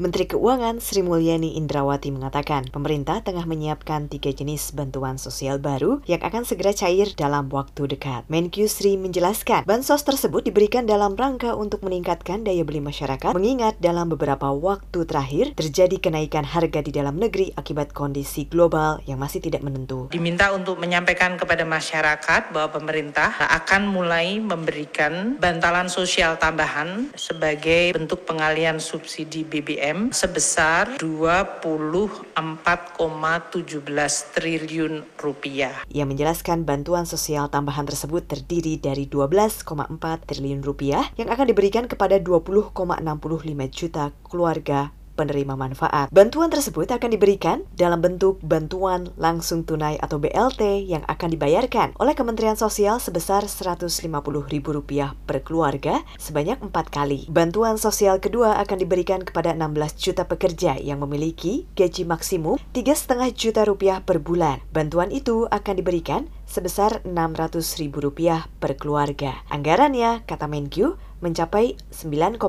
Menteri Keuangan Sri Mulyani Indrawati mengatakan pemerintah tengah menyiapkan tiga jenis bantuan sosial baru yang akan segera cair dalam waktu dekat. Menkyu Sri menjelaskan, bansos tersebut diberikan dalam rangka untuk meningkatkan daya beli masyarakat, mengingat dalam beberapa waktu terakhir terjadi kenaikan harga di dalam negeri akibat kondisi global yang masih tidak menentu. Diminta untuk menyampaikan kepada masyarakat bahwa pemerintah akan mulai memberikan bantalan sosial tambahan sebagai bentuk pengalian subsidi BBM BBM sebesar 24,17 triliun rupiah. Ia menjelaskan bantuan sosial tambahan tersebut terdiri dari 12,4 triliun rupiah yang akan diberikan kepada 20,65 juta keluarga penerima manfaat. Bantuan tersebut akan diberikan dalam bentuk bantuan langsung tunai atau BLT yang akan dibayarkan oleh Kementerian Sosial sebesar Rp150.000 per keluarga sebanyak empat kali. Bantuan sosial kedua akan diberikan kepada 16 juta pekerja yang memiliki gaji maksimum 3,5 juta rupiah per bulan. Bantuan itu akan diberikan sebesar Rp600.000 per keluarga. Anggarannya, kata Menkyu, mencapai 9,6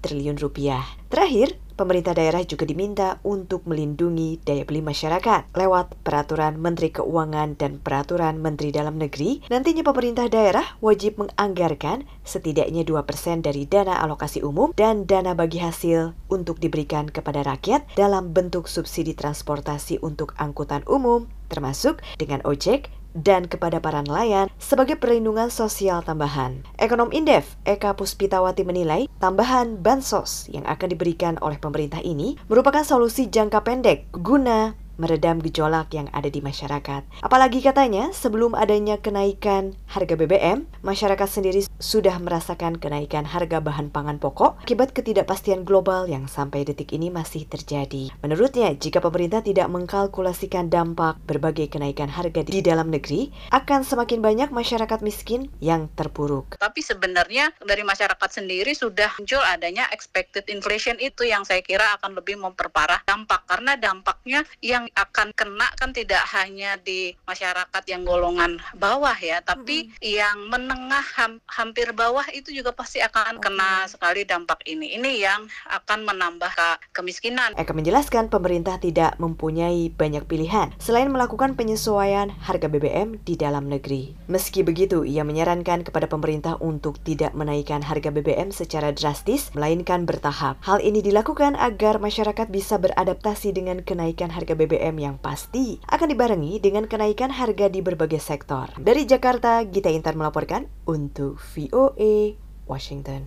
triliun rupiah. Terakhir, pemerintah daerah juga diminta untuk melindungi daya beli masyarakat lewat peraturan Menteri Keuangan dan peraturan Menteri Dalam Negeri. Nantinya pemerintah daerah wajib menganggarkan setidaknya 2% dari dana alokasi umum dan dana bagi hasil untuk diberikan kepada rakyat dalam bentuk subsidi transportasi untuk angkutan umum, termasuk dengan ojek, dan kepada para nelayan sebagai perlindungan sosial tambahan. Ekonom Indef, Eka Puspitawati menilai tambahan bansos yang akan diberikan oleh pemerintah ini merupakan solusi jangka pendek guna meredam gejolak yang ada di masyarakat. Apalagi katanya, sebelum adanya kenaikan harga BBM, masyarakat sendiri sudah merasakan kenaikan harga bahan pangan pokok akibat ketidakpastian global yang sampai detik ini masih terjadi. Menurutnya, jika pemerintah tidak mengkalkulasikan dampak berbagai kenaikan harga di dalam negeri, akan semakin banyak masyarakat miskin yang terpuruk. Tapi sebenarnya dari masyarakat sendiri sudah muncul adanya expected inflation itu yang saya kira akan lebih memperparah dampak karena dampaknya yang yang akan kena kan tidak hanya di masyarakat yang golongan bawah ya, tapi hmm. yang menengah ham, hampir bawah itu juga pasti akan okay. kena sekali dampak ini. Ini yang akan menambah ke kemiskinan. Eka menjelaskan pemerintah tidak mempunyai banyak pilihan selain melakukan penyesuaian harga BBM di dalam negeri. Meski begitu, ia menyarankan kepada pemerintah untuk tidak menaikkan harga BBM secara drastis, melainkan bertahap. Hal ini dilakukan agar masyarakat bisa beradaptasi dengan kenaikan harga BBM BBM yang pasti akan dibarengi dengan kenaikan harga di berbagai sektor. Dari Jakarta, Gita Intan melaporkan untuk VOA Washington.